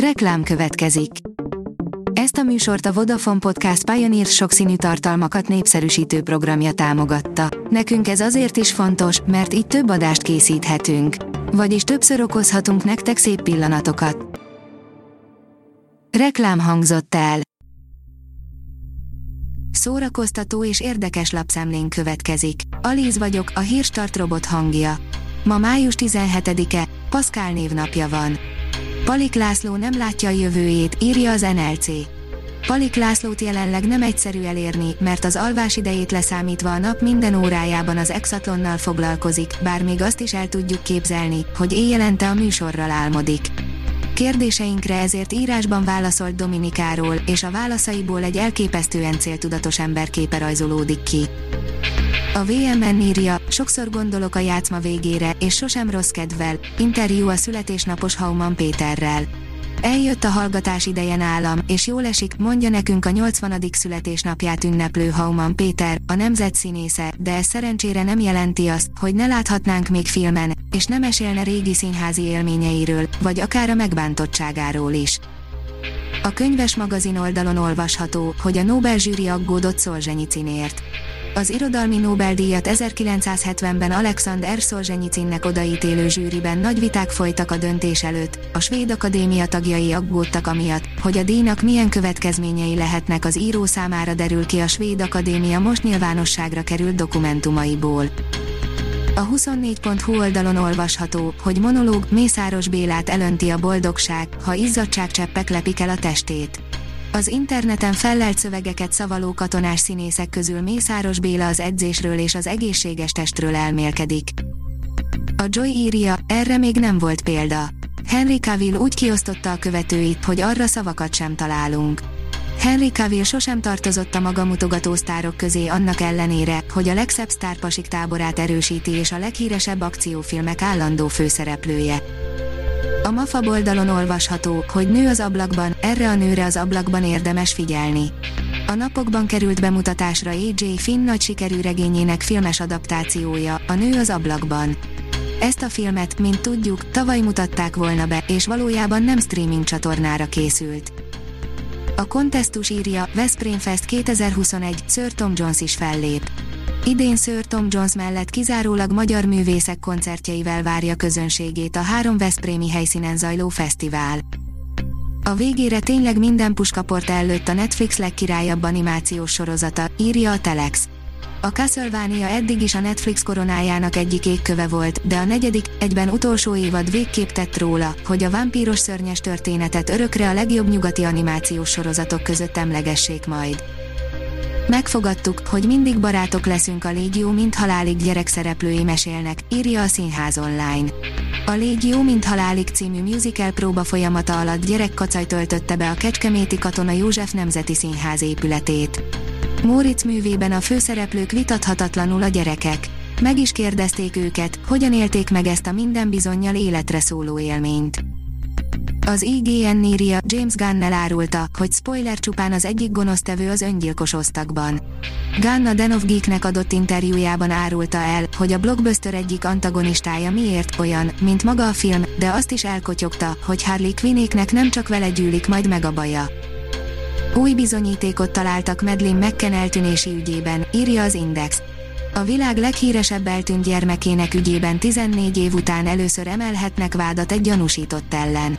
Reklám következik. Ezt a műsort a Vodafone Podcast Pioneer sokszínű tartalmakat népszerűsítő programja támogatta. Nekünk ez azért is fontos, mert így több adást készíthetünk. Vagyis többször okozhatunk nektek szép pillanatokat. Reklám hangzott el. Szórakoztató és érdekes lapszemlén következik. Alíz vagyok, a hírstart robot hangja. Ma május 17-e, Pascal névnapja van. Palik László nem látja a jövőjét, írja az NLC. Palik Lászlót jelenleg nem egyszerű elérni, mert az alvás idejét leszámítva a nap minden órájában az exatlonnal foglalkozik, bár még azt is el tudjuk képzelni, hogy éjjelente a műsorral álmodik. Kérdéseinkre ezért írásban válaszolt Dominikáról, és a válaszaiból egy elképesztően céltudatos emberképe rajzolódik ki. A VMN írja, sokszor gondolok a játszma végére, és sosem rossz kedvel, interjú a születésnapos Hauman Péterrel. Eljött a hallgatás ideje nálam, és jól esik, mondja nekünk a 80. születésnapját ünneplő Hauman Péter, a nemzet színésze, de ez szerencsére nem jelenti azt, hogy ne láthatnánk még filmen, és nem mesélne régi színházi élményeiről, vagy akár a megbántottságáról is. A könyves magazin oldalon olvasható, hogy a Nobel zsűri aggódott Szolzsenyicinért az irodalmi Nobel-díjat 1970-ben Alexander Szolzsenyicinnek odaítélő zsűriben nagy viták folytak a döntés előtt, a Svéd Akadémia tagjai aggódtak amiatt, hogy a díjnak milyen következményei lehetnek az író számára derül ki a Svéd Akadémia most nyilvánosságra került dokumentumaiból. A 24.hu oldalon olvasható, hogy monológ Mészáros Bélát elönti a boldogság, ha izzadságcseppek lepik el a testét. Az interneten fellelt szövegeket szavaló katonás színészek közül Mészáros Béla az edzésről és az egészséges testről elmélkedik. A Joy írja, erre még nem volt példa. Henry Cavill úgy kiosztotta a követőit, hogy arra szavakat sem találunk. Henry Cavill sosem tartozott a magamutogató sztárok közé annak ellenére, hogy a legszebb sztárpasik táborát erősíti és a leghíresebb akciófilmek állandó főszereplője. A MAFA oldalon olvasható, hogy nő az ablakban, erre a nőre az ablakban érdemes figyelni. A napokban került bemutatásra AJ Finn nagy sikerű regényének filmes adaptációja, a nő az ablakban. Ezt a filmet, mint tudjuk, tavaly mutatták volna be, és valójában nem streaming csatornára készült. A kontesztus írja, Veszprém Fest 2021, Sir Tom Jones is fellép. Idén Sir Tom Jones mellett kizárólag magyar művészek koncertjeivel várja közönségét a három Veszprémi helyszínen zajló fesztivál. A végére tényleg minden puskaport előtt a Netflix legkirályabb animációs sorozata, írja a Telex. A Castlevania eddig is a Netflix koronájának egyik égköve volt, de a negyedik, egyben utolsó évad végképp tett róla, hogy a vámpíros szörnyes történetet örökre a legjobb nyugati animációs sorozatok között emlegessék majd. Megfogadtuk, hogy mindig barátok leszünk a Légió mint halálig gyerekszereplői mesélnek, írja a Színház online. A Légió mint halálig című musical próba folyamata alatt gyerekkacaj töltötte be a Kecskeméti Katona József Nemzeti Színház épületét. Móricz művében a főszereplők vitathatatlanul a gyerekek. Meg is kérdezték őket, hogyan élték meg ezt a minden bizonyal életre szóló élményt. Az IGN írja, James Gunn elárulta, hogy spoiler csupán az egyik gonosztevő az öngyilkos osztagban. Gunn a Den of Geeknek adott interjújában árulta el, hogy a blockbuster egyik antagonistája miért olyan, mint maga a film, de azt is elkotyogta, hogy Harley Quinnéknek nem csak vele gyűlik majd meg a baja. Új bizonyítékot találtak Medlin McKen eltűnési ügyében, írja az Index. A világ leghíresebb eltűnt gyermekének ügyében 14 év után először emelhetnek vádat egy gyanúsított ellen.